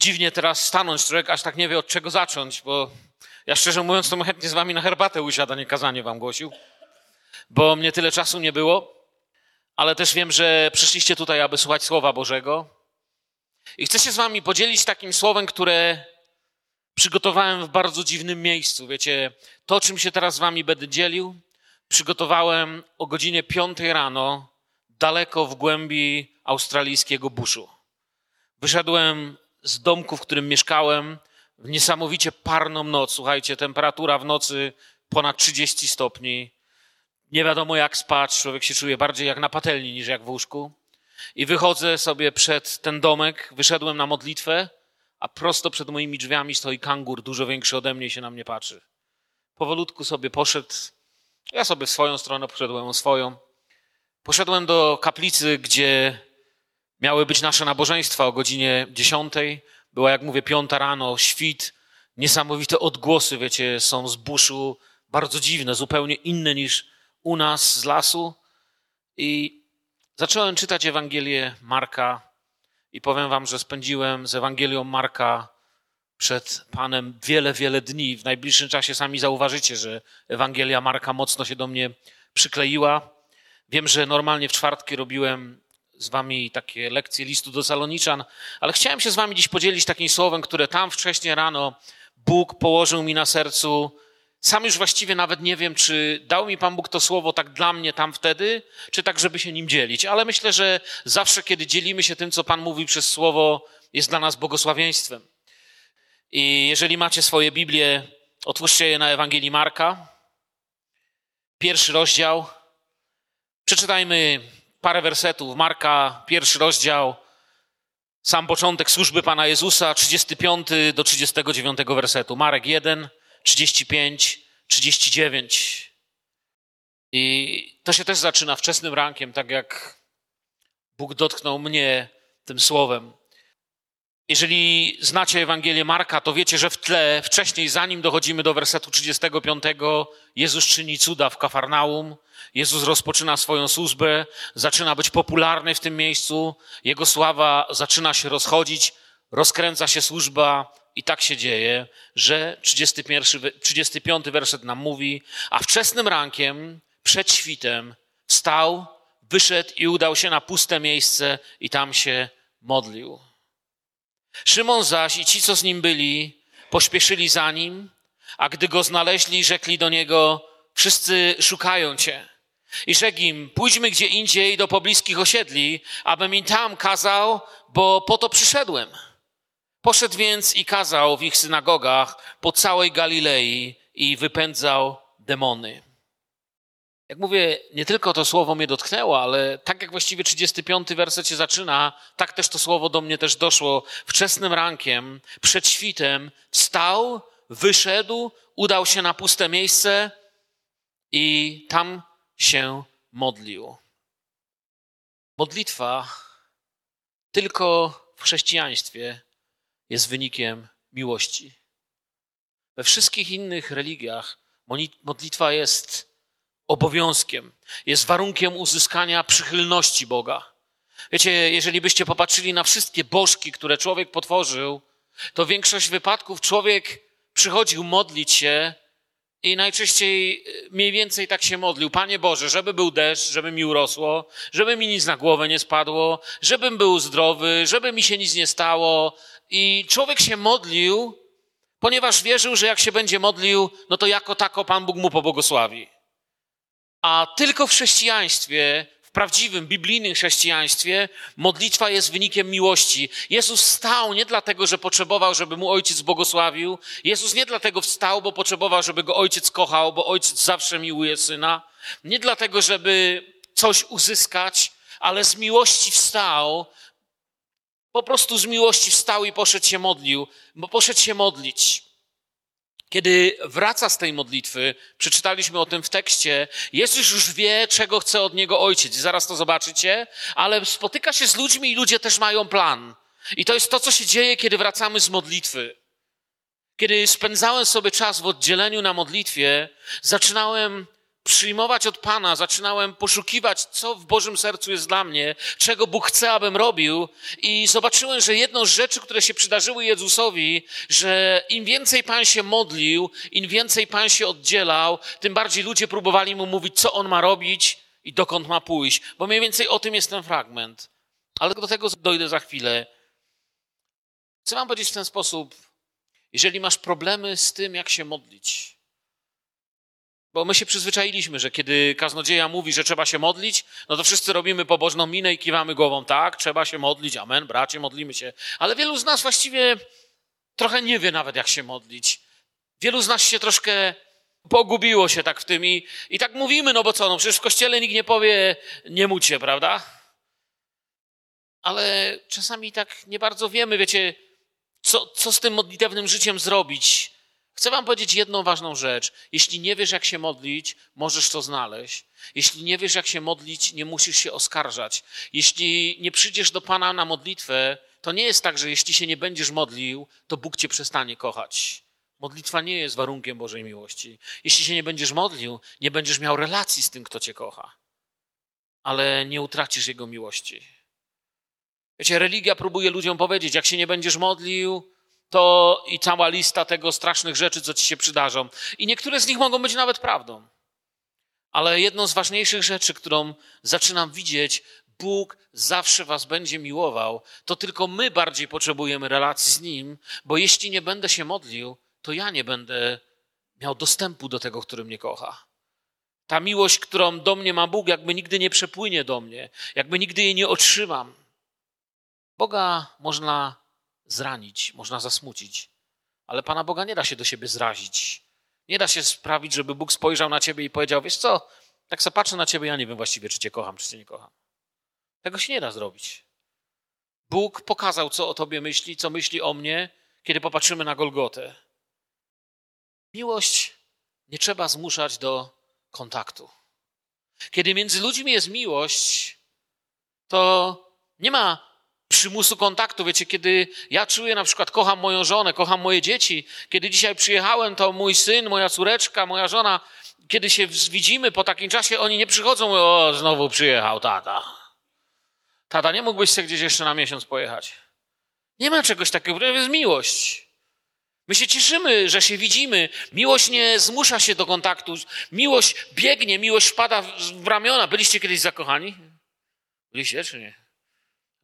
dziwnie teraz stanąć, człowiek aż tak nie wie od czego zacząć, bo ja szczerze mówiąc to chętnie z wami na herbatę usiada, nie kazanie wam głosił, bo mnie tyle czasu nie było, ale też wiem, że przyszliście tutaj, aby słuchać Słowa Bożego. I chcę się z wami podzielić takim słowem, które przygotowałem w bardzo dziwnym miejscu. Wiecie, to, czym się teraz z wami będę dzielił, przygotowałem o godzinie 5 rano, daleko w głębi australijskiego buszu. Wyszedłem z domku, w którym mieszkałem, w niesamowicie parną noc. Słuchajcie, temperatura w nocy ponad 30 stopni. Nie wiadomo jak spać, człowiek się czuje bardziej jak na patelni niż jak w łóżku. I wychodzę sobie przed ten domek, wyszedłem na modlitwę, a prosto przed moimi drzwiami stoi kangur, dużo większy ode mnie i się na mnie patrzy. Powolutku sobie poszedł, ja sobie w swoją stronę poszedłem swoją. Poszedłem do kaplicy, gdzie miały być nasze nabożeństwa o godzinie 10. Była, jak mówię, piąta rano, świt, niesamowite odgłosy, wiecie, są z buszu, bardzo dziwne, zupełnie inne niż u nas z lasu. I zacząłem czytać Ewangelię Marka i powiem wam, że spędziłem z Ewangelią Marka przed Panem wiele, wiele dni. W najbliższym czasie sami zauważycie, że Ewangelia Marka mocno się do mnie przykleiła. Wiem, że normalnie w czwartki robiłem z wami takie lekcje listu do Saloniczan, ale chciałem się z wami dziś podzielić takim słowem, które tam wcześniej rano Bóg położył mi na sercu. Sam już właściwie nawet nie wiem, czy dał mi Pan Bóg to słowo tak dla mnie tam wtedy, czy tak, żeby się nim dzielić. Ale myślę, że zawsze, kiedy dzielimy się tym, co Pan mówi przez słowo, jest dla nas błogosławieństwem. I jeżeli macie swoje Biblię, otwórzcie je na Ewangelii Marka. Pierwszy rozdział. Przeczytajmy parę wersetów. Marka, pierwszy rozdział, sam początek służby Pana Jezusa, 35 do 39 wersetu. Marek 1, 35, 39. I to się też zaczyna wczesnym rankiem, tak jak Bóg dotknął mnie tym słowem. Jeżeli znacie Ewangelię Marka, to wiecie, że w tle, wcześniej, zanim dochodzimy do wersetu 35, Jezus czyni cuda w Kafarnaum. Jezus rozpoczyna swoją służbę, zaczyna być popularny w tym miejscu, jego sława zaczyna się rozchodzić, rozkręca się służba i tak się dzieje, że 31, 35 werset nam mówi, a wczesnym rankiem, przed świtem, wstał, wyszedł i udał się na puste miejsce i tam się modlił. Szymon zaś i ci, co z nim byli, pośpieszyli za nim, a gdy go znaleźli, rzekli do niego, wszyscy szukają cię. I rzekł im, pójdźmy gdzie indziej do pobliskich osiedli, abym im tam kazał, bo po to przyszedłem. Poszedł więc i kazał w ich synagogach po całej Galilei i wypędzał demony. Jak mówię, nie tylko to słowo mnie dotknęło, ale tak jak właściwie 35 werset się zaczyna, tak też to słowo do mnie też doszło. Wczesnym rankiem, przed świtem, wstał, wyszedł, udał się na puste miejsce i tam się modlił. Modlitwa tylko w chrześcijaństwie jest wynikiem miłości. We wszystkich innych religiach modlitwa jest obowiązkiem, jest warunkiem uzyskania przychylności Boga. Wiecie, jeżeli byście popatrzyli na wszystkie bożki, które człowiek potworzył, to większość wypadków człowiek przychodził modlić się i najczęściej e, mniej więcej tak się modlił. Panie Boże, żeby był deszcz, żeby mi urosło, żeby mi nic na głowę nie spadło, żebym był zdrowy, żeby mi się nic nie stało. I człowiek się modlił, ponieważ wierzył, że jak się będzie modlił, no to jako tako Pan Bóg mu pobłogosławi. A tylko w chrześcijaństwie, w prawdziwym, biblijnym chrześcijaństwie, modlitwa jest wynikiem miłości. Jezus wstał nie dlatego, że potrzebował, żeby mu ojciec błogosławił. Jezus nie dlatego wstał, bo potrzebował, żeby go ojciec kochał, bo ojciec zawsze miłuje syna. Nie dlatego, żeby coś uzyskać, ale z miłości wstał. Po prostu z miłości wstał i poszedł się modlił, bo poszedł się modlić. Kiedy wraca z tej modlitwy, przeczytaliśmy o tym w tekście, Jezus już wie, czego chce od niego ojciec. Zaraz to zobaczycie, ale spotyka się z ludźmi i ludzie też mają plan. I to jest to, co się dzieje, kiedy wracamy z modlitwy. Kiedy spędzałem sobie czas w oddzieleniu na modlitwie, zaczynałem przyjmować od Pana, zaczynałem poszukiwać, co w Bożym sercu jest dla mnie, czego Bóg chce, abym robił. I zobaczyłem, że jedną z rzeczy, które się przydarzyły Jezusowi, że im więcej Pan się modlił, im więcej Pan się oddzielał, tym bardziej ludzie próbowali mu mówić, co on ma robić i dokąd ma pójść. Bo mniej więcej o tym jest ten fragment. Ale do tego dojdę za chwilę. Chcę Wam powiedzieć w ten sposób, jeżeli masz problemy z tym, jak się modlić, bo my się przyzwyczailiśmy, że kiedy kaznodzieja mówi, że trzeba się modlić, no to wszyscy robimy pobożną minę i kiwamy głową, tak, trzeba się modlić, amen, bracie, modlimy się. Ale wielu z nas właściwie trochę nie wie nawet, jak się modlić. Wielu z nas się troszkę pogubiło się tak w tym i, i tak mówimy, no bo co, no przecież w kościele nikt nie powie, nie mucie, prawda? Ale czasami tak nie bardzo wiemy, wiecie, co, co z tym modlitewnym życiem zrobić. Chcę Wam powiedzieć jedną ważną rzecz. Jeśli nie wiesz, jak się modlić, możesz to znaleźć. Jeśli nie wiesz, jak się modlić, nie musisz się oskarżać. Jeśli nie przyjdziesz do Pana na modlitwę, to nie jest tak, że jeśli się nie będziesz modlił, to Bóg cię przestanie kochać. Modlitwa nie jest warunkiem Bożej miłości. Jeśli się nie będziesz modlił, nie będziesz miał relacji z tym, kto cię kocha, ale nie utracisz Jego miłości. Wiecie, religia próbuje ludziom powiedzieć, jak się nie będziesz modlił, to i cała lista tego strasznych rzeczy, co ci się przydarzą. I niektóre z nich mogą być nawet prawdą. Ale jedną z ważniejszych rzeczy, którą zaczynam widzieć, Bóg zawsze was będzie miłował, to tylko my bardziej potrzebujemy relacji z Nim, bo jeśli nie będę się modlił, to ja nie będę miał dostępu do tego, który mnie kocha. Ta miłość, którą do mnie ma Bóg, jakby nigdy nie przepłynie do mnie, jakby nigdy jej nie otrzymam. Boga można zranić, można zasmucić, ale Pana Boga nie da się do siebie zrazić. Nie da się sprawić, żeby Bóg spojrzał na ciebie i powiedział: Wiesz co, tak sobie patrzę na ciebie, ja nie wiem właściwie, czy cię kocham, czy cię nie kocham. Tego się nie da zrobić. Bóg pokazał, co o tobie myśli, co myśli o mnie, kiedy popatrzymy na Golgotę. Miłość nie trzeba zmuszać do kontaktu. Kiedy między ludźmi jest miłość, to nie ma przymusu kontaktu. Wiecie, kiedy ja czuję na przykład, kocham moją żonę, kocham moje dzieci, kiedy dzisiaj przyjechałem, to mój syn, moja córeczka, moja żona, kiedy się widzimy po takim czasie, oni nie przychodzą, mówią, o, znowu przyjechał tata. Tata, nie mógłbyś sobie gdzieś jeszcze na miesiąc pojechać. Nie ma czegoś takiego, to jest miłość. My się cieszymy, że się widzimy. Miłość nie zmusza się do kontaktu. Miłość biegnie, miłość wpada w ramiona. Byliście kiedyś zakochani? Byliście czy nie?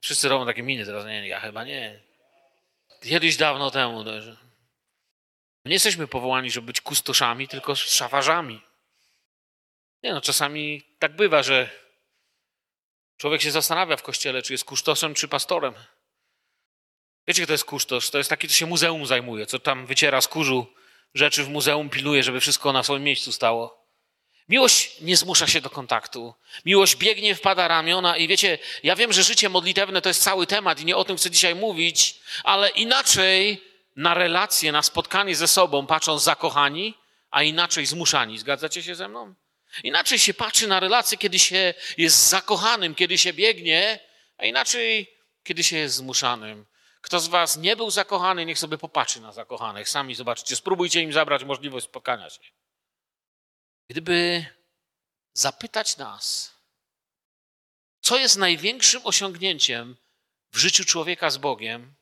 Wszyscy robią takie miny teraz. Nie, ja chyba nie. Kiedyś dawno temu. No, że... Nie jesteśmy powołani, żeby być kustoszami, tylko szafarzami. Nie no, czasami tak bywa, że człowiek się zastanawia w kościele, czy jest kustoszem, czy pastorem. Wiecie, kto jest kustosz? To jest taki, co się muzeum zajmuje, co tam wyciera z kurzu rzeczy w muzeum, pilnuje, żeby wszystko na swoim miejscu stało. Miłość nie zmusza się do kontaktu. Miłość biegnie, wpada ramiona i wiecie, ja wiem, że życie modlitewne to jest cały temat i nie o tym chcę dzisiaj mówić, ale inaczej na relacje, na spotkanie ze sobą patrzą zakochani, a inaczej zmuszani. Zgadzacie się ze mną? Inaczej się patrzy na relacje, kiedy się jest zakochanym, kiedy się biegnie, a inaczej, kiedy się jest zmuszanym. Kto z was nie był zakochany, niech sobie popatrzy na zakochanych. Sami zobaczcie, spróbujcie im zabrać możliwość spotkania się. Gdyby zapytać nas, co jest największym osiągnięciem w życiu człowieka z Bogiem,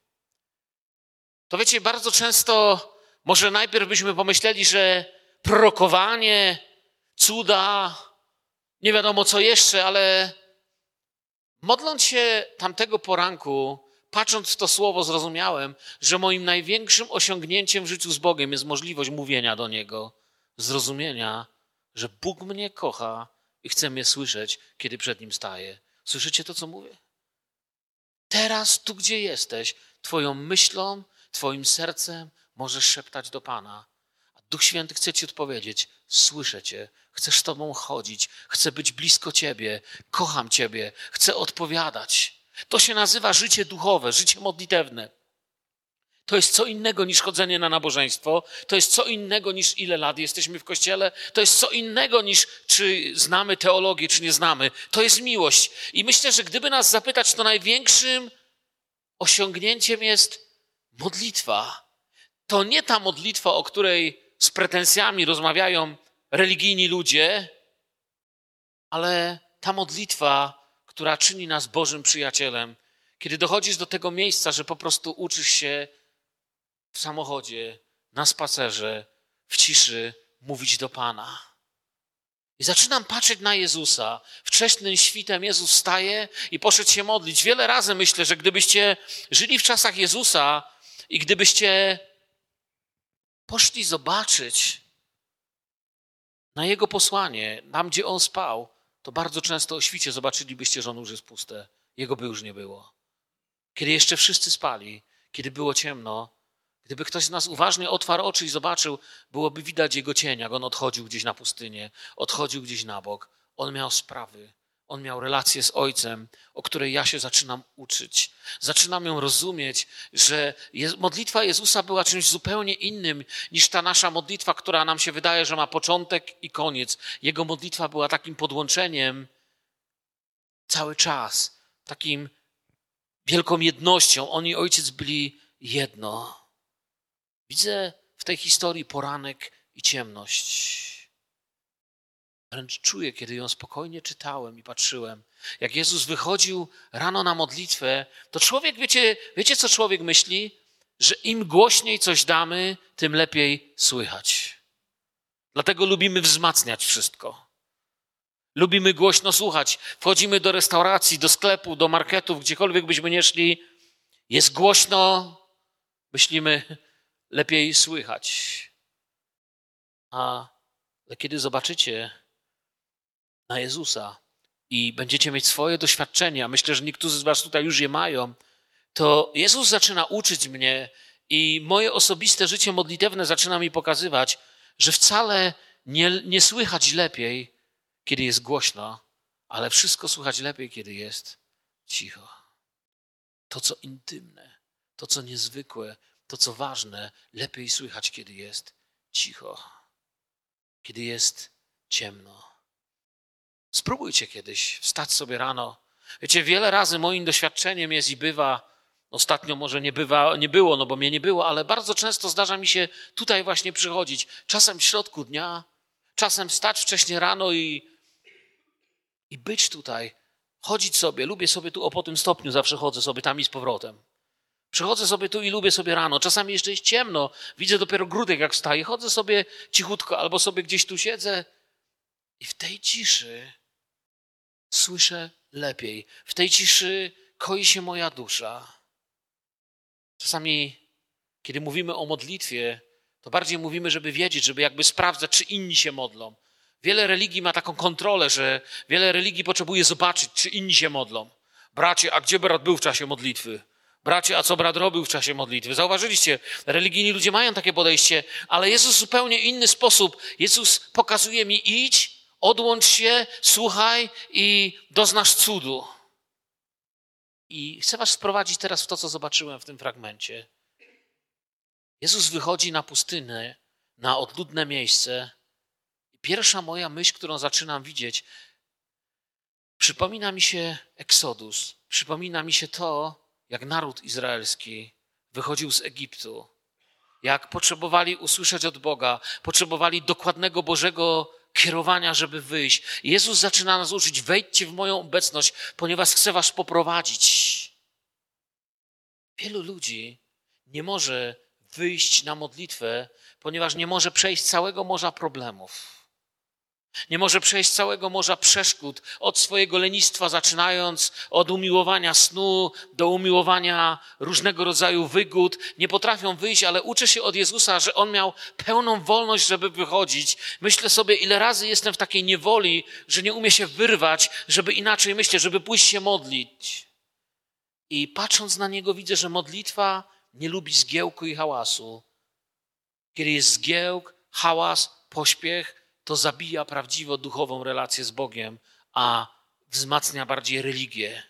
to wiecie, bardzo często może najpierw byśmy pomyśleli, że prorokowanie, cuda, nie wiadomo co jeszcze, ale modląc się tamtego poranku, patrząc w to słowo, zrozumiałem, że moim największym osiągnięciem w życiu z Bogiem jest możliwość mówienia do Niego, zrozumienia, że Bóg mnie kocha i chce mnie słyszeć, kiedy przed Nim staję. Słyszycie to, co mówię? Teraz, tu gdzie jesteś, Twoją myślą, Twoim sercem możesz szeptać do Pana. A Duch Święty chce Ci odpowiedzieć: Słyszę Cię, chcę z Tobą chodzić, chcę być blisko Ciebie, kocham Ciebie, chcę odpowiadać. To się nazywa życie duchowe, życie modlitewne. To jest co innego niż chodzenie na nabożeństwo, to jest co innego niż ile lat jesteśmy w kościele, to jest co innego niż czy znamy teologię, czy nie znamy. To jest miłość. I myślę, że gdyby nas zapytać, to największym osiągnięciem jest modlitwa. To nie ta modlitwa, o której z pretensjami rozmawiają religijni ludzie, ale ta modlitwa, która czyni nas Bożym przyjacielem, kiedy dochodzisz do tego miejsca, że po prostu uczysz się w samochodzie, na spacerze, w ciszy mówić do Pana. I zaczynam patrzeć na Jezusa. Wcześnym świtem Jezus staje i poszedł się modlić. Wiele razy myślę, że gdybyście żyli w czasach Jezusa i gdybyście poszli zobaczyć na Jego posłanie, tam gdzie On spał, to bardzo często o świcie zobaczylibyście, że On już jest puste. Jego by już nie było. Kiedy jeszcze wszyscy spali, kiedy było ciemno, Gdyby ktoś z nas uważnie otwarł oczy i zobaczył, byłoby widać jego cień, jak on odchodził gdzieś na pustynię, odchodził gdzieś na bok. On miał sprawy, on miał relację z Ojcem, o której ja się zaczynam uczyć. Zaczynam ją rozumieć, że modlitwa Jezusa była czymś zupełnie innym niż ta nasza modlitwa, która nam się wydaje, że ma początek i koniec. Jego modlitwa była takim podłączeniem cały czas, takim wielką jednością. On i Ojciec byli jedno. Widzę w tej historii poranek i ciemność. Wręcz czuję, kiedy ją spokojnie czytałem i patrzyłem. Jak Jezus wychodził rano na modlitwę, to człowiek, wiecie, wiecie co człowiek myśli? Że im głośniej coś damy, tym lepiej słychać. Dlatego lubimy wzmacniać wszystko. Lubimy głośno słuchać. Wchodzimy do restauracji, do sklepu, do marketów, gdziekolwiek byśmy nie szli. Jest głośno, myślimy, lepiej słychać. A kiedy zobaczycie na Jezusa i będziecie mieć swoje doświadczenia, myślę, że niektórzy z Was tutaj już je mają, to Jezus zaczyna uczyć mnie i moje osobiste życie modlitewne zaczyna mi pokazywać, że wcale nie, nie słychać lepiej, kiedy jest głośno, ale wszystko słychać lepiej, kiedy jest cicho. To, co intymne, to, co niezwykłe, to, co ważne, lepiej słychać, kiedy jest cicho, kiedy jest ciemno. Spróbujcie kiedyś wstać sobie rano. Wiecie, wiele razy moim doświadczeniem jest i bywa, ostatnio może nie, bywa, nie było, no bo mnie nie było, ale bardzo często zdarza mi się tutaj właśnie przychodzić. Czasem w środku dnia, czasem wstać wcześnie rano i, i być tutaj, chodzić sobie. Lubię sobie tu o po tym stopniu, zawsze chodzę sobie tam i z powrotem. Przychodzę sobie tu i lubię sobie rano. Czasami jeszcze jest ciemno. Widzę dopiero grudek, jak wstaje. Chodzę sobie cichutko albo sobie gdzieś tu siedzę. I w tej ciszy słyszę lepiej. W tej ciszy koi się moja dusza. Czasami, kiedy mówimy o modlitwie, to bardziej mówimy, żeby wiedzieć, żeby jakby sprawdzać, czy inni się modlą. Wiele religii ma taką kontrolę, że wiele religii potrzebuje zobaczyć, czy inni się modlą. Bracie, a gdzie brat był w czasie modlitwy? Bracie, a co brat robił w czasie modlitwy? Zauważyliście, religijni ludzie mają takie podejście, ale Jezus zupełnie inny sposób. Jezus pokazuje mi idź, odłącz się, słuchaj i doznasz cudu. I chcę was wprowadzić teraz w to, co zobaczyłem w tym fragmencie. Jezus wychodzi na pustynię, na odludne miejsce. I pierwsza moja myśl, którą zaczynam widzieć, przypomina mi się Eksodus. Przypomina mi się to, jak naród izraelski wychodził z Egiptu, jak potrzebowali usłyszeć od Boga, potrzebowali dokładnego Bożego kierowania, żeby wyjść. Jezus zaczyna nas uczyć: wejdźcie w moją obecność, ponieważ chcę was poprowadzić. Wielu ludzi nie może wyjść na modlitwę, ponieważ nie może przejść całego morza problemów. Nie może przejść całego morza przeszkód, od swojego lenistwa, zaczynając od umiłowania snu do umiłowania różnego rodzaju wygód. Nie potrafią wyjść, ale uczę się od Jezusa, że On miał pełną wolność, żeby wychodzić. Myślę sobie, ile razy jestem w takiej niewoli, że nie umie się wyrwać, żeby inaczej myśleć, żeby pójść się modlić. I patrząc na Niego, widzę, że modlitwa nie lubi zgiełku i hałasu. Kiedy jest zgiełk, hałas, pośpiech, to zabija prawdziwą duchową relację z Bogiem, a wzmacnia bardziej religię.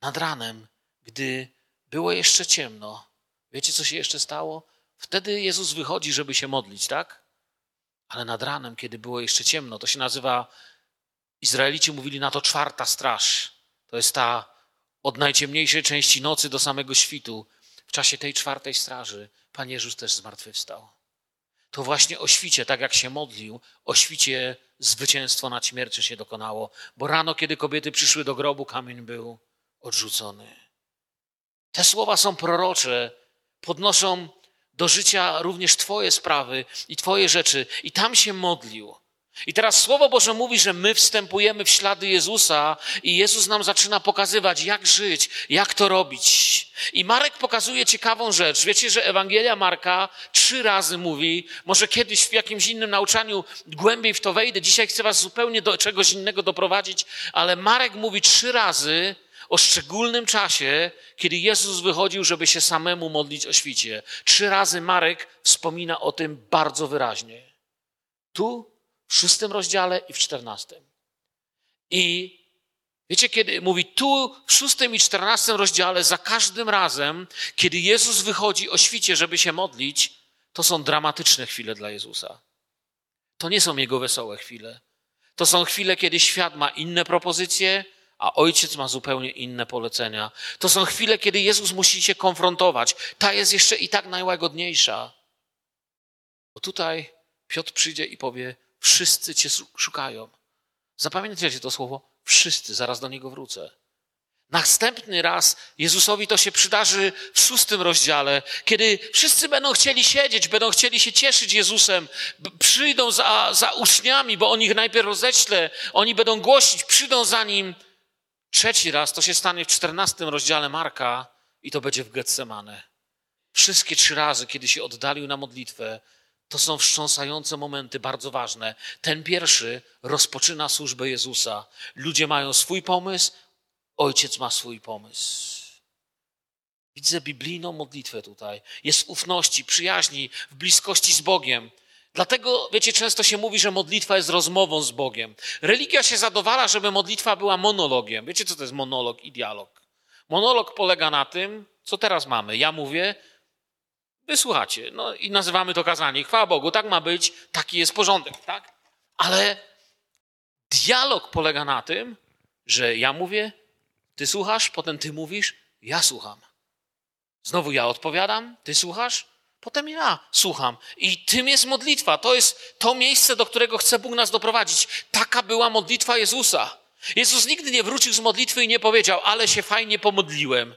Nad ranem, gdy było jeszcze ciemno, wiecie co się jeszcze stało? Wtedy Jezus wychodzi, żeby się modlić, tak? Ale nad ranem, kiedy było jeszcze ciemno, to się nazywa, Izraelici mówili na to czwarta straż. To jest ta od najciemniejszej części nocy do samego świtu. W czasie tej czwartej straży Pan Jezus też zmartwychwstał. To właśnie o świcie, tak jak się modlił, o świcie zwycięstwo nad śmiercią się dokonało, bo rano, kiedy kobiety przyszły do grobu, kamień był odrzucony. Te słowa są prorocze, podnoszą do życia również Twoje sprawy i Twoje rzeczy. I tam się modlił. I teraz Słowo Boże mówi, że my wstępujemy w ślady Jezusa i Jezus nam zaczyna pokazywać, jak żyć, jak to robić. I Marek pokazuje ciekawą rzecz. Wiecie, że Ewangelia Marka trzy razy mówi, może kiedyś w jakimś innym nauczaniu głębiej w to wejdę, dzisiaj chcę was zupełnie do czegoś innego doprowadzić, ale Marek mówi trzy razy o szczególnym czasie, kiedy Jezus wychodził, żeby się samemu modlić o świcie. Trzy razy Marek wspomina o tym bardzo wyraźnie. Tu w szóstym rozdziale i w czternastym. I wiecie, kiedy mówi tu w szóstym i czternastym rozdziale, za każdym razem, kiedy Jezus wychodzi o świcie, żeby się modlić, to są dramatyczne chwile dla Jezusa. To nie są jego wesołe chwile. To są chwile, kiedy świat ma inne propozycje, a ojciec ma zupełnie inne polecenia. To są chwile, kiedy Jezus musi się konfrontować. Ta jest jeszcze i tak najłagodniejsza. Bo tutaj Piotr przyjdzie i powie: Wszyscy cię szukają. Zapamiętajcie to słowo. Wszyscy, zaraz do niego wrócę. Następny raz Jezusowi to się przydarzy w szóstym rozdziale, kiedy wszyscy będą chcieli siedzieć, będą chcieli się cieszyć Jezusem, przyjdą za, za uczniami, bo on ich najpierw roześle, oni będą głosić, przyjdą za nim. Trzeci raz to się stanie w czternastym rozdziale Marka i to będzie w Getsemane. Wszystkie trzy razy, kiedy się oddalił na modlitwę, to są wstrząsające momenty, bardzo ważne. Ten pierwszy rozpoczyna służbę Jezusa. Ludzie mają swój pomysł, ojciec ma swój pomysł. Widzę biblijną modlitwę tutaj. Jest ufności, przyjaźni, w bliskości z Bogiem. Dlatego, wiecie, często się mówi, że modlitwa jest rozmową z Bogiem. Religia się zadowala, żeby modlitwa była monologiem. Wiecie, co to jest monolog i dialog? Monolog polega na tym, co teraz mamy. Ja mówię, Wysłuchacie. No i nazywamy to kazanie. Chwała Bogu, tak ma być, taki jest porządek, tak? Ale dialog polega na tym, że ja mówię, ty słuchasz, potem ty mówisz, ja słucham. Znowu ja odpowiadam, ty słuchasz, potem ja słucham. I tym jest modlitwa. To jest to miejsce, do którego chce Bóg nas doprowadzić. Taka była modlitwa Jezusa. Jezus nigdy nie wrócił z modlitwy i nie powiedział, ale się fajnie pomodliłem.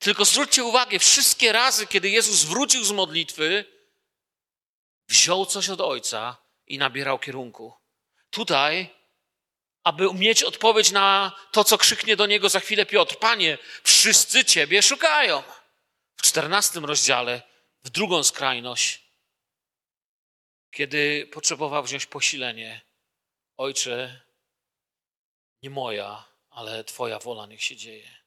Tylko zwróćcie uwagę, wszystkie razy, kiedy Jezus wrócił z modlitwy, wziął coś od Ojca i nabierał kierunku. Tutaj, aby mieć odpowiedź na to, co krzyknie do niego za chwilę Piotr: Panie, wszyscy Ciebie szukają. W czternastym rozdziale, w drugą skrajność, kiedy potrzebował wziąć posilenie, Ojcze, nie moja, ale Twoja wola niech się dzieje.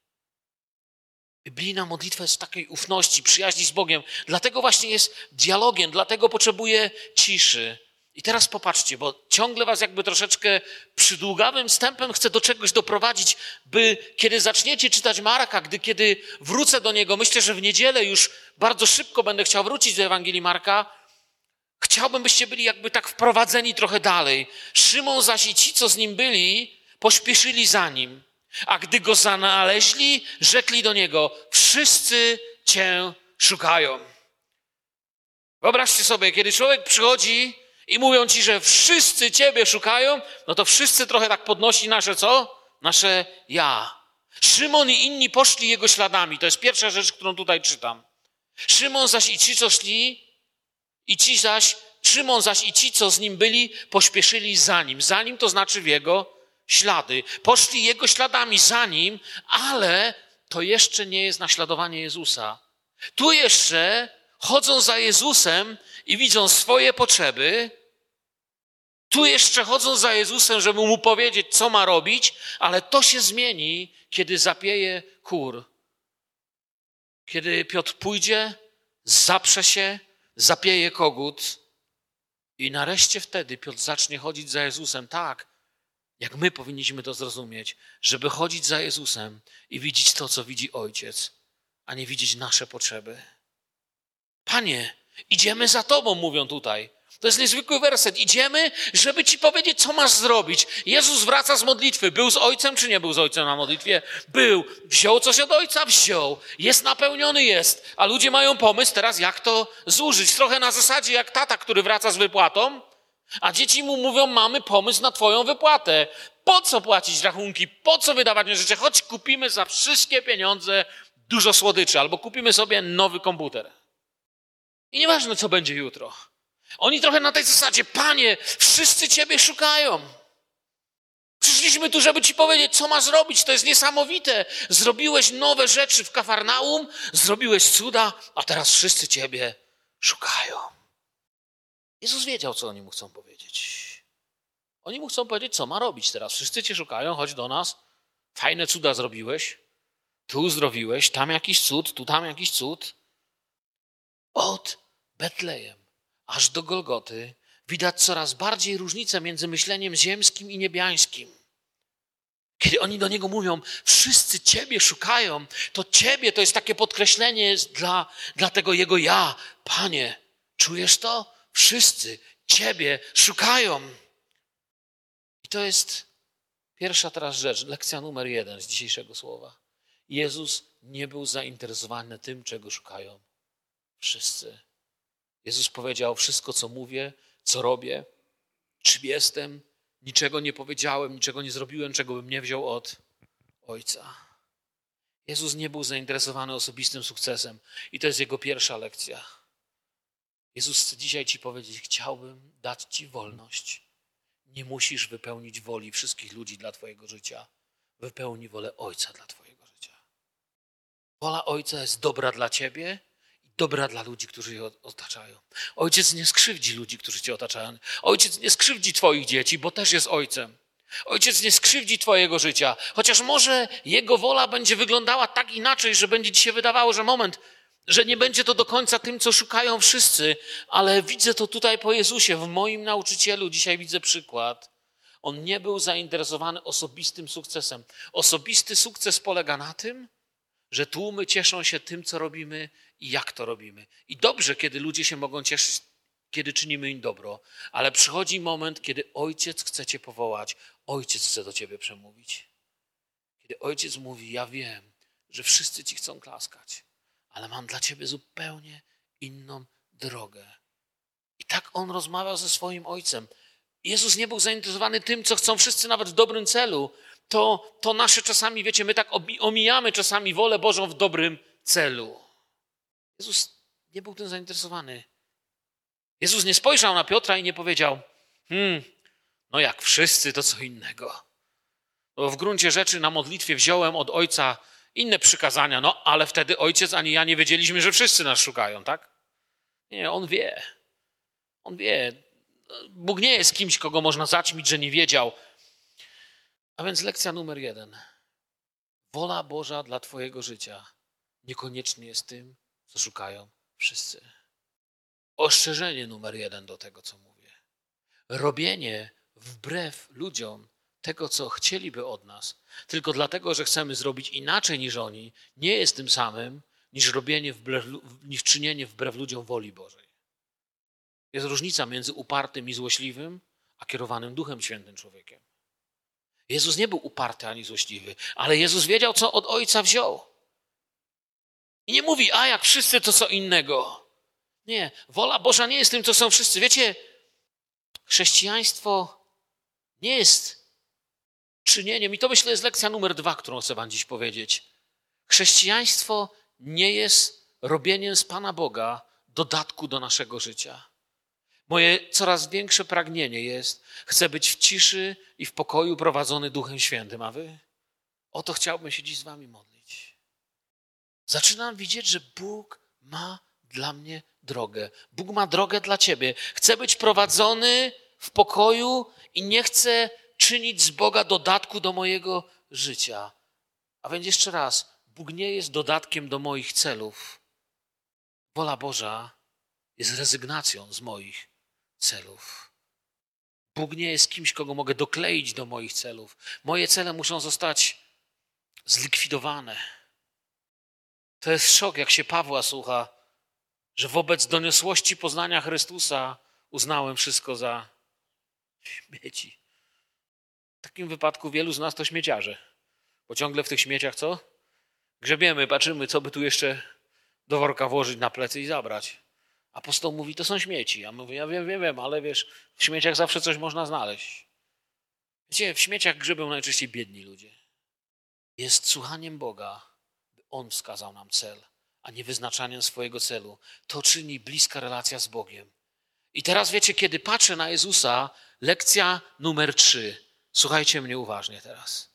Biblijna modlitwa jest takiej ufności, przyjaźni z Bogiem. Dlatego właśnie jest dialogiem, dlatego potrzebuje ciszy. I teraz popatrzcie, bo ciągle was jakby troszeczkę przydługawym wstępem chcę do czegoś doprowadzić, by kiedy zaczniecie czytać Marka, gdy kiedy wrócę do niego, myślę, że w niedzielę już bardzo szybko będę chciał wrócić do Ewangelii Marka, chciałbym, byście byli jakby tak wprowadzeni trochę dalej. Szymon zaś i ci, co z nim byli, pośpieszyli za nim. A gdy go znaleźli, rzekli do niego: Wszyscy cię szukają. Wyobraźcie sobie, kiedy człowiek przychodzi i mówią ci, że wszyscy ciebie szukają, no to wszyscy trochę tak podnosi nasze co? Nasze ja. Szymon i inni poszli jego śladami. To jest pierwsza rzecz, którą tutaj czytam. Szymon zaś i ci, co szli, i ci zaś, Szymon zaś i ci, co z nim byli, pośpieszyli za nim. Za nim to znaczy w jego ślady. Poszli jego śladami za nim, ale to jeszcze nie jest naśladowanie Jezusa. Tu jeszcze chodzą za Jezusem i widzą swoje potrzeby. Tu jeszcze chodzą za Jezusem, żeby mu powiedzieć, co ma robić, ale to się zmieni, kiedy zapieje kur. Kiedy Piotr pójdzie, zaprze się, zapieje kogut i nareszcie wtedy Piotr zacznie chodzić za Jezusem. Tak, jak my powinniśmy to zrozumieć, żeby chodzić za Jezusem i widzieć to, co widzi Ojciec, a nie widzieć nasze potrzeby. Panie, idziemy za Tobą, mówią tutaj. To jest niezwykły werset. Idziemy, żeby ci powiedzieć, co masz zrobić. Jezus wraca z modlitwy. Był z ojcem, czy nie był z ojcem na modlitwie? Był. Wziął coś od ojca? Wziął. Jest napełniony, jest. A ludzie mają pomysł teraz, jak to zużyć. Trochę na zasadzie jak tata, który wraca z wypłatą, a dzieci mu mówią, mamy pomysł na twoją wypłatę. Po co płacić rachunki? Po co wydawać rzeczy? Choć kupimy za wszystkie pieniądze dużo słodyczy, albo kupimy sobie nowy komputer. I nieważne, co będzie jutro. Oni trochę na tej zasadzie, panie, wszyscy ciebie szukają. Przyszliśmy tu, żeby ci powiedzieć, co masz zrobić. To jest niesamowite. Zrobiłeś nowe rzeczy w Kafarnaum, zrobiłeś cuda, a teraz wszyscy ciebie szukają. Jezus wiedział, co oni mu chcą powiedzieć. Oni mu chcą powiedzieć, co ma robić teraz. Wszyscy cię szukają, chodź do nas. Fajne cuda zrobiłeś. Tu uzdrowiłeś, tam jakiś cud, tu tam jakiś cud. Od Betlejem aż do Golgoty widać coraz bardziej różnicę między myśleniem ziemskim i niebiańskim. Kiedy oni do niego mówią, wszyscy Ciebie szukają, to Ciebie to jest takie podkreślenie dla, dla tego jego ja. Panie, czujesz to? Wszyscy Ciebie szukają. I to jest pierwsza teraz rzecz, lekcja numer jeden z dzisiejszego słowa. Jezus nie był zainteresowany tym, czego szukają wszyscy. Jezus powiedział: Wszystko, co mówię, co robię, czym jestem, niczego nie powiedziałem, niczego nie zrobiłem, czego bym nie wziął od Ojca. Jezus nie był zainteresowany osobistym sukcesem, i to jest jego pierwsza lekcja. Jezus chce dzisiaj Ci powiedzieć: Chciałbym dać Ci wolność. Nie musisz wypełnić woli wszystkich ludzi dla Twojego życia. Wypełnij wolę Ojca dla Twojego życia. Wola Ojca jest dobra dla Ciebie dobra dla ludzi, którzy je otaczają. Ojciec nie skrzywdzi ludzi, którzy cię otaczają. Ojciec nie skrzywdzi twoich dzieci, bo też jest ojcem. Ojciec nie skrzywdzi twojego życia, chociaż może jego wola będzie wyglądała tak inaczej, że będzie ci się wydawało, że moment, że nie będzie to do końca tym, co szukają wszyscy, ale widzę to tutaj po Jezusie, w moim nauczycielu. Dzisiaj widzę przykład. On nie był zainteresowany osobistym sukcesem. Osobisty sukces polega na tym, że tłumy cieszą się tym, co robimy i jak to robimy. I dobrze, kiedy ludzie się mogą cieszyć, kiedy czynimy im dobro, ale przychodzi moment, kiedy ojciec chce cię powołać, ojciec chce do ciebie przemówić. Kiedy ojciec mówi: Ja wiem, że wszyscy ci chcą klaskać, ale mam dla ciebie zupełnie inną drogę. I tak on rozmawiał ze swoim ojcem. Jezus nie był zainteresowany tym, co chcą wszyscy, nawet w dobrym celu. To, to nasze czasami, wiecie, my tak omijamy czasami wolę Bożą w dobrym celu. Jezus nie był tym zainteresowany. Jezus nie spojrzał na Piotra i nie powiedział: Hmm, no jak wszyscy, to co innego. Bo w gruncie rzeczy na modlitwie wziąłem od ojca inne przykazania, no ale wtedy ojciec ani ja nie wiedzieliśmy, że wszyscy nas szukają, tak? Nie, on wie. On wie. Bóg nie jest kimś, kogo można zaćmić, że nie wiedział. A więc lekcja numer jeden. Wola Boża dla Twojego życia niekoniecznie jest tym, co szukają wszyscy. Ostrzeżenie numer jeden do tego, co mówię. Robienie wbrew ludziom tego, co chcieliby od nas, tylko dlatego, że chcemy zrobić inaczej niż oni, nie jest tym samym niż robienie wbrew, niż czynienie wbrew ludziom woli Bożej. Jest różnica między upartym i złośliwym, a kierowanym Duchem Świętym człowiekiem. Jezus nie był uparty ani złośliwy, ale Jezus wiedział, co od Ojca wziął. I nie mówi, a jak wszyscy to co innego. Nie, wola Boża nie jest tym, co są wszyscy. Wiecie, chrześcijaństwo nie jest czynieniem, i to myślę jest lekcja numer dwa, którą chcę Wam dziś powiedzieć. Chrześcijaństwo nie jest robieniem z Pana Boga dodatku do naszego życia. Moje coraz większe pragnienie jest, chcę być w ciszy i w pokoju prowadzony Duchem Świętym, a Wy? O to chciałbym się dziś z Wami modlić. Zaczynam widzieć, że Bóg ma dla mnie drogę. Bóg ma drogę dla ciebie. Chcę być prowadzony w pokoju i nie chcę czynić z Boga dodatku do mojego życia. A więc jeszcze raz, Bóg nie jest dodatkiem do moich celów. Wola Boża jest rezygnacją z moich celów. Bóg nie jest kimś, kogo mogę dokleić do moich celów. Moje cele muszą zostać zlikwidowane. To jest szok, jak się Pawła słucha, że wobec doniosłości poznania Chrystusa uznałem wszystko za śmieci. W takim wypadku wielu z nas to śmieciarze. Bo ciągle w tych śmieciach co? Grzebiemy, patrzymy, co by tu jeszcze do worka włożyć na plecy i zabrać. Apostoł mówi, to są śmieci. A mówię, ja wiem, wiem, wiem, ale wiesz, w śmieciach zawsze coś można znaleźć. Wiecie, w śmieciach grzebią najczęściej biedni ludzie. Jest słuchaniem Boga, by On wskazał nam cel, a nie wyznaczaniem swojego celu. To czyni bliska relacja z Bogiem. I teraz wiecie, kiedy patrzę na Jezusa, lekcja numer trzy. Słuchajcie mnie uważnie teraz.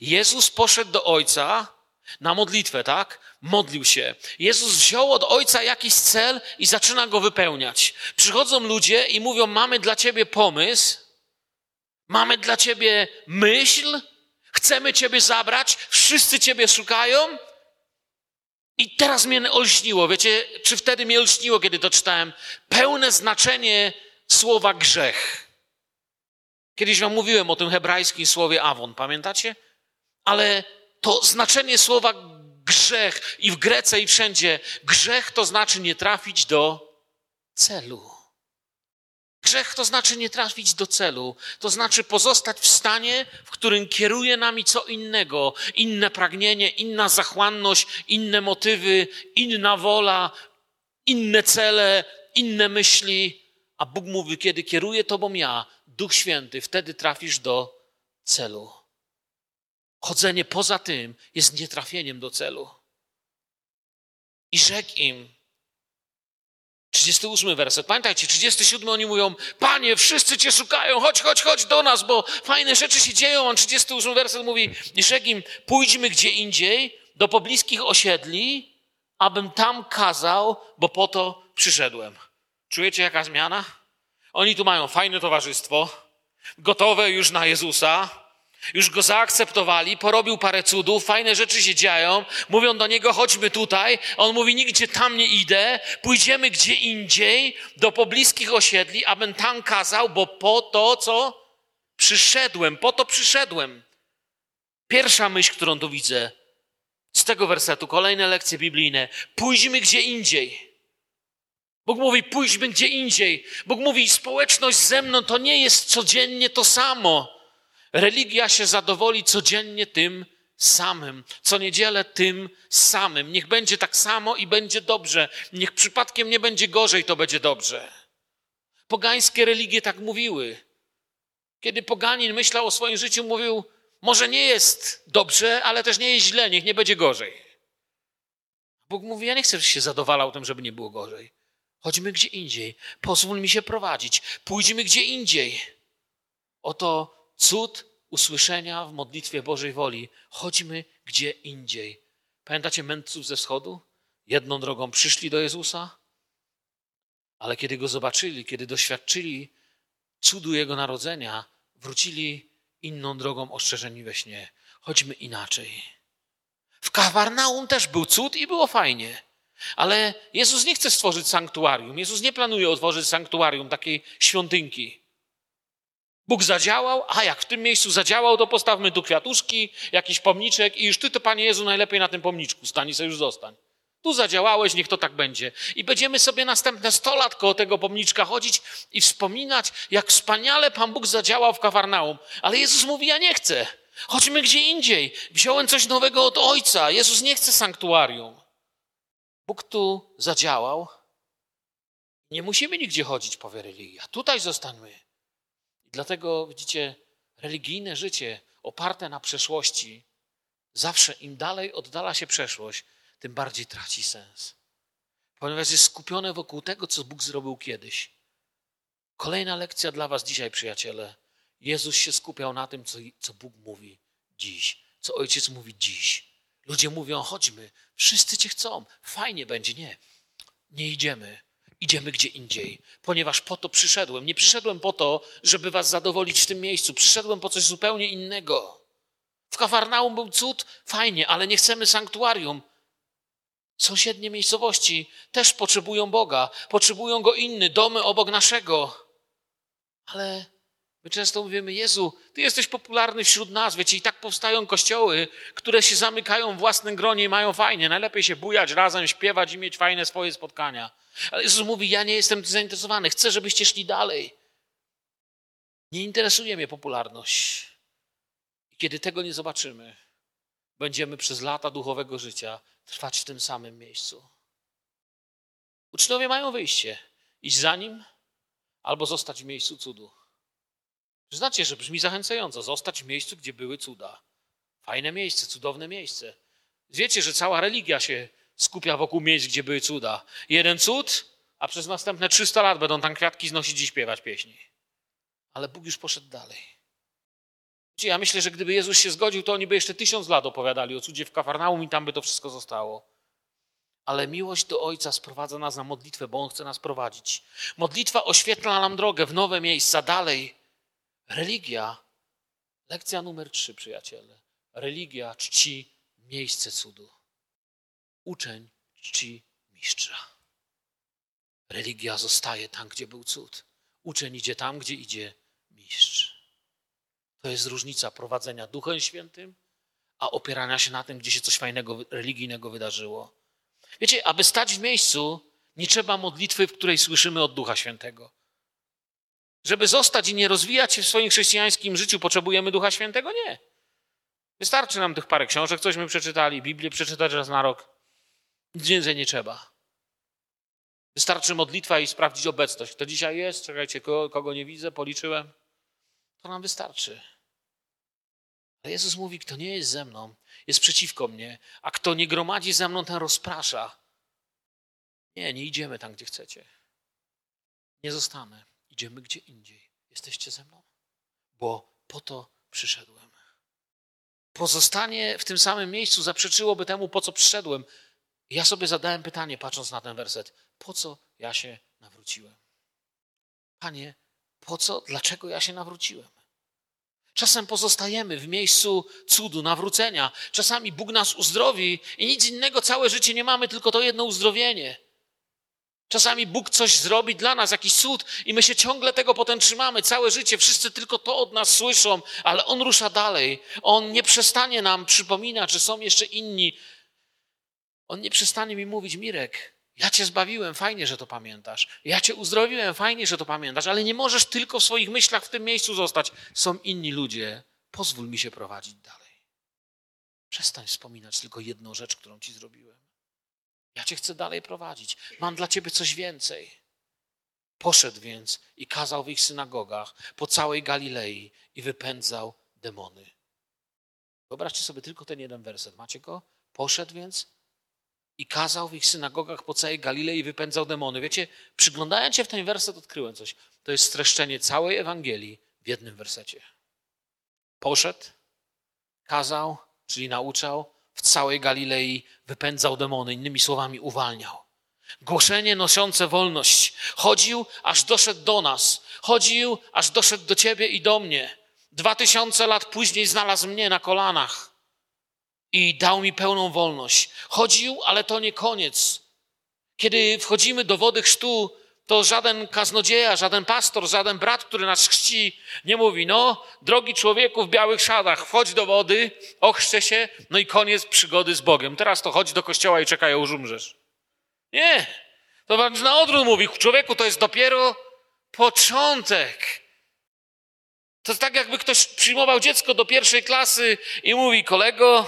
Jezus poszedł do Ojca na modlitwę, tak? Modlił się. Jezus wziął od Ojca jakiś cel i zaczyna go wypełniać. Przychodzą ludzie i mówią: Mamy dla ciebie pomysł, mamy dla ciebie myśl, chcemy ciebie zabrać, wszyscy ciebie szukają. I teraz mnie olśniło. Wiecie, czy wtedy mnie olśniło, kiedy to czytałem? Pełne znaczenie słowa grzech. Kiedyś wam mówiłem o tym hebrajskim słowie awon, pamiętacie? Ale to znaczenie słowa grzech i w Grece i wszędzie, grzech to znaczy nie trafić do celu. Grzech to znaczy nie trafić do celu, to znaczy pozostać w stanie, w którym kieruje nami co innego, inne pragnienie, inna zachłanność, inne motywy, inna wola, inne cele, inne myśli. A Bóg mówi, kiedy kieruje tobą ja, Duch Święty, wtedy trafisz do celu. Chodzenie poza tym jest nietrafieniem do celu. I rzekł im, 38 werset. Pamiętajcie, 37 oni mówią, Panie, wszyscy Cię szukają, chodź, chodź, chodź do nas, bo fajne rzeczy się dzieją. On 38 werset mówi, i rzekł im, pójdźmy gdzie indziej, do pobliskich osiedli, abym tam kazał, bo po to przyszedłem. Czujecie jaka zmiana? Oni tu mają fajne towarzystwo, gotowe już na Jezusa, już go zaakceptowali, porobił parę cudów, fajne rzeczy się dzieją. Mówią do niego, chodźmy tutaj. On mówi, nigdzie tam nie idę, pójdziemy gdzie indziej, do pobliskich osiedli, abym tam kazał, bo po to, co przyszedłem, po to przyszedłem. Pierwsza myśl, którą tu widzę z tego wersetu, kolejne lekcje biblijne. Pójdźmy gdzie indziej. Bóg mówi, pójdźmy gdzie indziej. Bóg mówi, społeczność ze mną to nie jest codziennie to samo. Religia się zadowoli codziennie tym samym, co niedzielę tym samym. Niech będzie tak samo i będzie dobrze. Niech przypadkiem nie będzie gorzej, to będzie dobrze. Pogańskie religie tak mówiły. Kiedy poganin myślał o swoim życiu, mówił: Może nie jest dobrze, ale też nie jest źle, niech nie będzie gorzej. Bóg mówi: Ja nie chcę, żebyś się zadowalał tym, żeby nie było gorzej. Chodźmy gdzie indziej. Pozwól mi się prowadzić. Pójdźmy gdzie indziej. Oto cud usłyszenia w modlitwie Bożej woli. Chodźmy gdzie indziej. Pamiętacie mędrców ze wschodu? Jedną drogą przyszli do Jezusa, ale kiedy go zobaczyli, kiedy doświadczyli cudu Jego narodzenia, wrócili inną drogą ostrzeżeni we śnie. Chodźmy inaczej. W Kawarnaum też był cud i było fajnie. Ale Jezus nie chce stworzyć sanktuarium. Jezus nie planuje otworzyć sanktuarium, takiej świątynki. Bóg zadziałał, a jak w tym miejscu zadziałał, to postawmy tu kwiatuszki, jakiś pomniczek i już ty to, Panie Jezu, najlepiej na tym pomniczku stań i sobie już zostań. Tu zadziałałeś, niech to tak będzie. I będziemy sobie następne sto lat koło tego pomniczka chodzić i wspominać, jak wspaniale Pan Bóg zadziałał w Kawarnaum. Ale Jezus mówi, ja nie chcę. Chodźmy gdzie indziej. Wziąłem coś nowego od Ojca. Jezus nie chce sanktuarium. Bóg tu zadziałał. Nie musimy nigdzie chodzić, powie religia. Tutaj zostańmy. Dlatego widzicie, religijne życie oparte na przeszłości, zawsze im dalej oddala się przeszłość, tym bardziej traci sens. Ponieważ jest skupione wokół tego, co Bóg zrobił kiedyś. Kolejna lekcja dla Was dzisiaj, przyjaciele. Jezus się skupiał na tym, co, co Bóg mówi dziś, co Ojciec mówi dziś. Ludzie mówią, chodźmy, wszyscy Cię chcą, fajnie będzie. Nie, nie idziemy. Idziemy gdzie indziej, ponieważ po to przyszedłem. Nie przyszedłem po to, żeby was zadowolić w tym miejscu. Przyszedłem po coś zupełnie innego. W Kafarnaum był cud, fajnie, ale nie chcemy sanktuarium. Sąsiednie miejscowości też potrzebują Boga, potrzebują Go inny, domy obok naszego. Ale My często mówimy, Jezu, Ty jesteś popularny wśród nas, wiecie, i tak powstają kościoły, które się zamykają w własnym gronie i mają fajnie. Najlepiej się bujać razem, śpiewać i mieć fajne swoje spotkania. Ale Jezus mówi, ja nie jestem zainteresowany, chcę, żebyście szli dalej. Nie interesuje mnie popularność. I kiedy tego nie zobaczymy, będziemy przez lata duchowego życia trwać w tym samym miejscu. Uczniowie mają wyjście. Iść za nim albo zostać w miejscu cudu. Znacie, że brzmi zachęcająco. Zostać w miejscu, gdzie były cuda. Fajne miejsce, cudowne miejsce. Wiecie, że cała religia się skupia wokół miejsc, gdzie były cuda. Jeden cud, a przez następne 300 lat będą tam kwiatki znosić i śpiewać pieśni. Ale Bóg już poszedł dalej. Ja myślę, że gdyby Jezus się zgodził, to oni by jeszcze tysiąc lat opowiadali o cudzie w Kafarnaum i tam by to wszystko zostało. Ale miłość do Ojca sprowadza nas na modlitwę, bo On chce nas prowadzić. Modlitwa oświetla nam drogę w nowe miejsca, dalej. Religia, lekcja numer trzy, przyjaciele. Religia czci miejsce cudu. Uczeń czci mistrza. Religia zostaje tam, gdzie był cud. Uczeń idzie tam, gdzie idzie mistrz. To jest różnica prowadzenia Duchem Świętym, a opierania się na tym, gdzie się coś fajnego, religijnego wydarzyło. Wiecie, aby stać w miejscu, nie trzeba modlitwy, w której słyszymy od Ducha Świętego. Żeby zostać i nie rozwijać się w swoim chrześcijańskim życiu, potrzebujemy Ducha Świętego? Nie. Wystarczy nam tych parę książek, cośmy przeczytali, Biblię przeczytać raz na rok. Nic więcej nie trzeba. Wystarczy modlitwa i sprawdzić obecność. Kto dzisiaj jest? Czekajcie, kogo, kogo nie widzę, policzyłem. To nam wystarczy. Ale Jezus mówi, kto nie jest ze mną, jest przeciwko mnie, a kto nie gromadzi ze mną, ten rozprasza. Nie, nie idziemy tam, gdzie chcecie. Nie zostanę. Idziemy gdzie indziej. Jesteście ze mną? Bo po to przyszedłem. Pozostanie w tym samym miejscu zaprzeczyłoby temu, po co przyszedłem. Ja sobie zadałem pytanie, patrząc na ten werset: po co ja się nawróciłem? Panie, po co, dlaczego ja się nawróciłem? Czasem pozostajemy w miejscu cudu, nawrócenia. Czasami Bóg nas uzdrowi i nic innego całe życie nie mamy, tylko to jedno uzdrowienie. Czasami Bóg coś zrobi dla nas, jakiś cud, i my się ciągle tego potem trzymamy całe życie. Wszyscy tylko to od nas słyszą, ale On rusza dalej. On nie przestanie nam przypominać, że są jeszcze inni. On nie przestanie mi mówić, Mirek, ja cię zbawiłem, fajnie, że to pamiętasz. Ja cię uzdrowiłem, fajnie, że to pamiętasz, ale nie możesz tylko w swoich myślach w tym miejscu zostać. Są inni ludzie. Pozwól mi się prowadzić dalej. Przestań wspominać tylko jedną rzecz, którą ci zrobiłem. Ja cię chcę dalej prowadzić. Mam dla ciebie coś więcej. Poszedł więc i kazał w ich synagogach po całej Galilei i wypędzał demony. Wyobraźcie sobie tylko ten jeden werset. Macie go? Poszedł więc i kazał w ich synagogach po całej Galilei i wypędzał demony. Wiecie, przyglądając się w ten werset, odkryłem coś. To jest streszczenie całej Ewangelii w jednym wersecie. Poszedł, kazał, czyli nauczał, w całej Galilei wypędzał demony, innymi słowami uwalniał. Głoszenie noszące wolność. Chodził, aż doszedł do nas. Chodził, aż doszedł do ciebie i do mnie. Dwa tysiące lat później znalazł mnie na kolanach i dał mi pełną wolność. Chodził, ale to nie koniec. Kiedy wchodzimy do wody chrztu, to żaden kaznodzieja, żaden pastor, żaden brat, który nas chrzci, nie mówi, no, drogi człowieku w białych szadach, wchodź do wody, ochrzczę się, no i koniec przygody z Bogiem. Teraz to chodź do kościoła i czekaj, już umrzesz. Nie. To wręcz na odwrót mówi, człowieku, to jest dopiero początek. To tak, jakby ktoś przyjmował dziecko do pierwszej klasy i mówi, kolego,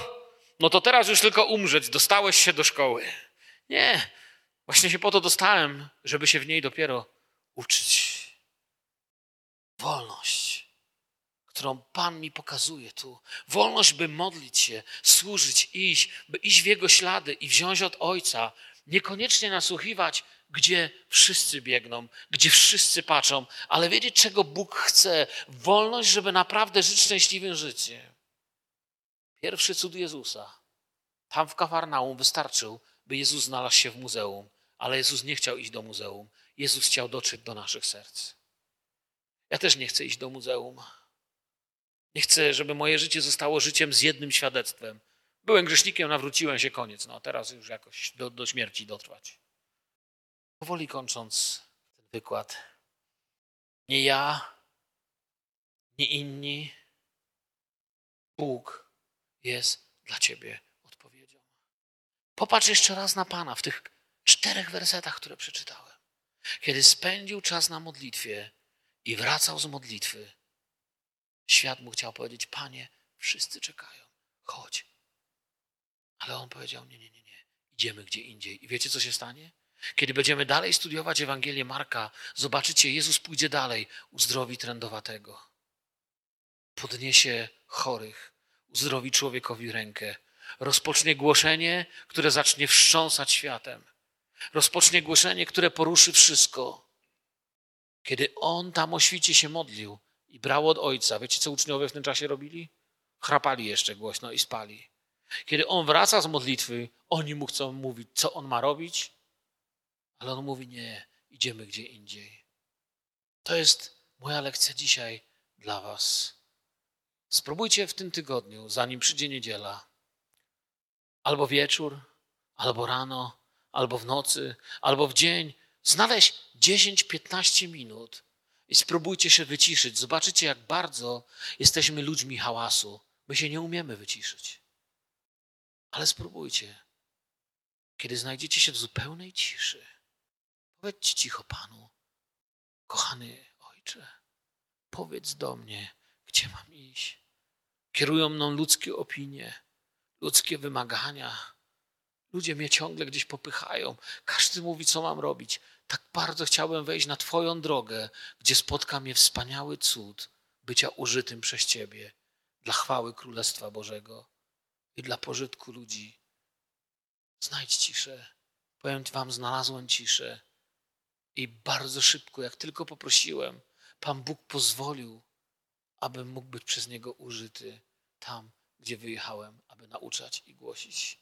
no to teraz już tylko umrzeć, dostałeś się do szkoły. Nie, właśnie się po to dostałem, żeby się w niej dopiero uczyć. Wolność, którą Pan mi pokazuje tu. Wolność, by modlić się, służyć, iść, by iść w Jego ślady i wziąć od Ojca. Niekoniecznie nasłuchiwać, gdzie wszyscy biegną, gdzie wszyscy patrzą, ale wiedzieć, czego Bóg chce. Wolność, żeby naprawdę żyć szczęśliwym życiem. Pierwszy cud Jezusa. Tam w Kafarnaum wystarczył, by Jezus znalazł się w muzeum, ale Jezus nie chciał iść do muzeum. Jezus chciał dotrzeć do naszych serc. Ja też nie chcę iść do muzeum. Nie chcę, żeby moje życie zostało życiem z jednym świadectwem. Byłem grzesznikiem, nawróciłem się, koniec. No teraz już jakoś do, do śmierci dotrwać. Powoli kończąc ten wykład. Nie ja, nie inni. Bóg jest dla ciebie odpowiedzią. Popatrz jeszcze raz na Pana w tych czterech wersetach, które przeczytałem. Kiedy spędził czas na modlitwie i wracał z modlitwy, świat mu chciał powiedzieć: Panie, wszyscy czekają, chodź. Ale on powiedział: Nie, nie, nie, nie, idziemy gdzie indziej. I wiecie, co się stanie? Kiedy będziemy dalej studiować Ewangelię Marka, zobaczycie, Jezus pójdzie dalej, uzdrowi trędowatego, podniesie chorych, uzdrowi człowiekowi rękę, rozpocznie głoszenie, które zacznie wstrząsać światem, rozpocznie głoszenie, które poruszy wszystko. Kiedy On tam o świcie się modlił i brał od Ojca, wiecie, co uczniowie w tym czasie robili? Chrapali jeszcze głośno i spali. Kiedy On wraca z modlitwy, oni mu chcą mówić, co On ma robić, ale on mówi: Nie, idziemy gdzie indziej. To jest moja lekcja dzisiaj dla Was. Spróbujcie w tym tygodniu, zanim przyjdzie niedziela, albo wieczór, albo rano, albo w nocy, albo w dzień, znaleźć 10-15 minut i spróbujcie się wyciszyć. Zobaczycie, jak bardzo jesteśmy ludźmi hałasu. My się nie umiemy wyciszyć. Ale spróbujcie. Kiedy znajdziecie się w zupełnej ciszy, Powiedzcie cicho Panu, kochany Ojcze, powiedz do mnie, gdzie mam iść. Kierują mną ludzkie opinie, ludzkie wymagania. Ludzie mnie ciągle gdzieś popychają. Każdy mówi, co mam robić. Tak bardzo chciałbym wejść na Twoją drogę, gdzie spotka mnie wspaniały cud bycia użytym przez Ciebie dla chwały Królestwa Bożego i dla pożytku ludzi. Znajdź ciszę. Powiem Wam, znalazłem ciszę. I bardzo szybko, jak tylko poprosiłem, Pan Bóg pozwolił, abym mógł być przez Niego użyty tam, gdzie wyjechałem, aby nauczać i głosić.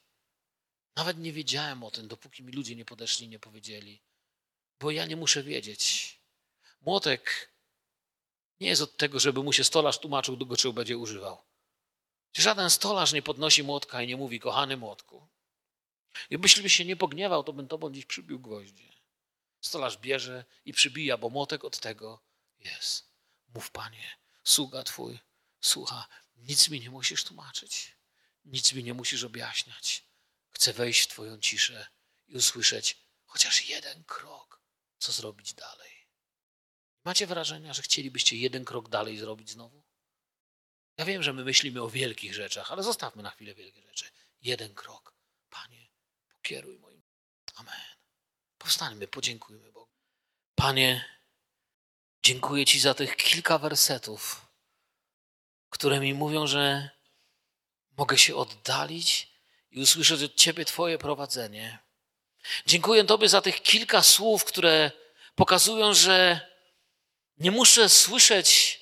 Nawet nie wiedziałem o tym, dopóki mi ludzie nie podeszli nie powiedzieli, bo ja nie muszę wiedzieć. Młotek nie jest od tego, żeby mu się stolarz tłumaczył, do czego będzie używał. Żaden stolarz nie podnosi młotka i nie mówi, kochany młotku. Gdybyś się nie pogniewał, to bym tobą dziś przybił gwoździe. Stolarz bierze i przybija, bo młotek od tego jest. Mów, Panie, sługa Twój słucha. Nic mi nie musisz tłumaczyć. Nic mi nie musisz objaśniać. Chcę wejść w Twoją ciszę i usłyszeć chociaż jeden krok, co zrobić dalej. Macie wrażenie, że chcielibyście jeden krok dalej zrobić znowu? Ja wiem, że my myślimy o wielkich rzeczach, ale zostawmy na chwilę wielkie rzeczy. Jeden krok. Panie, pokieruj moim. Amen. Powstańmy, podziękujmy Bogu. Panie, dziękuję Ci za tych kilka wersetów, które mi mówią, że mogę się oddalić i usłyszeć od Ciebie Twoje prowadzenie. Dziękuję Tobie za tych kilka słów, które pokazują, że nie muszę słyszeć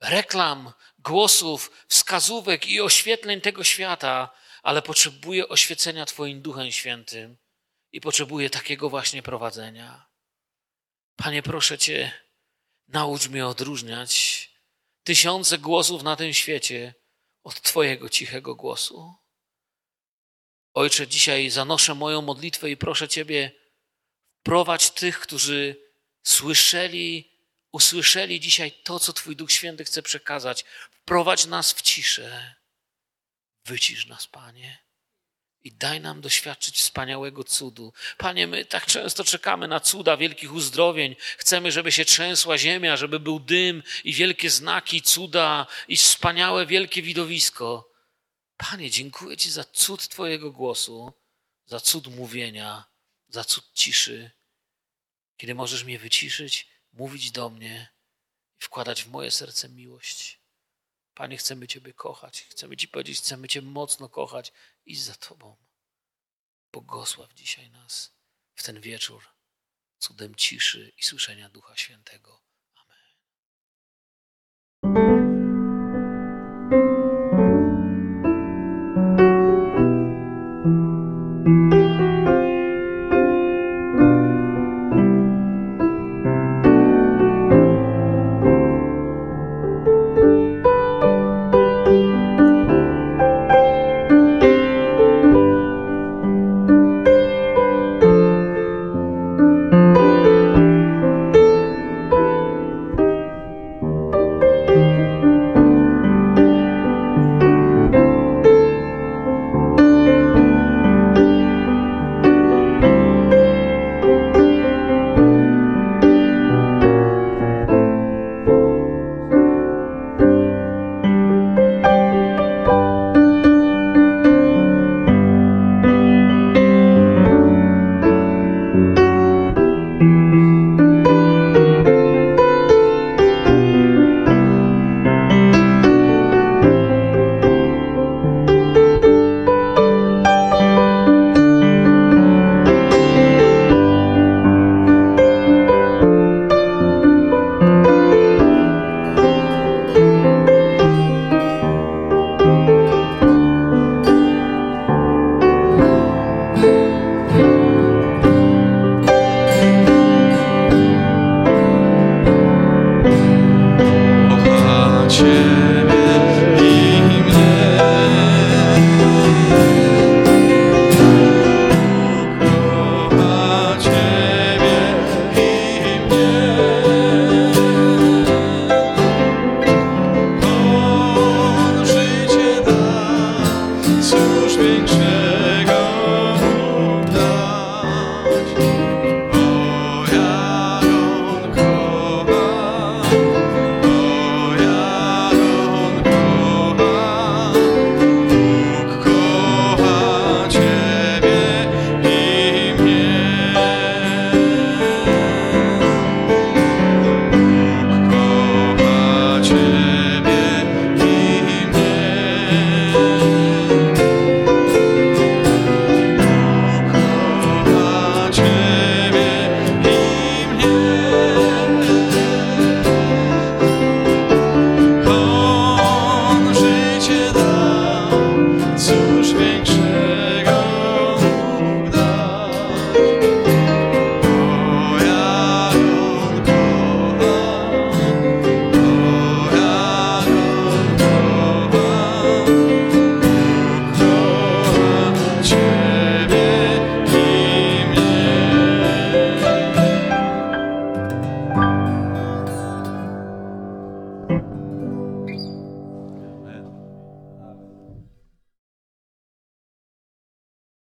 reklam, głosów, wskazówek i oświetleń tego świata, ale potrzebuję oświecenia Twoim Duchem Świętym i potrzebuję takiego właśnie prowadzenia. Panie, proszę Cię, naucz mnie odróżniać tysiące głosów na tym świecie od Twojego cichego głosu. Ojcze, dzisiaj zanoszę moją modlitwę i proszę Ciebie, prowadź tych, którzy słyszeli, usłyszeli dzisiaj to, co Twój Duch Święty chce przekazać. Wprowadź nas w ciszę. Wycisz nas, Panie i daj nam doświadczyć wspaniałego cudu. Panie, my tak często czekamy na cuda wielkich uzdrowień. Chcemy, żeby się trzęsła ziemia, żeby był dym i wielkie znaki, cuda i wspaniałe, wielkie widowisko. Panie, dziękuję Ci za cud Twojego głosu, za cud mówienia, za cud ciszy. Kiedy możesz mnie wyciszyć, mówić do mnie i wkładać w moje serce miłość. Panie, chcemy Ciebie kochać. Chcemy Ci powiedzieć, chcemy Cię mocno kochać i za Tobą. Błogosław dzisiaj nas w ten wieczór cudem ciszy i słyszenia Ducha Świętego.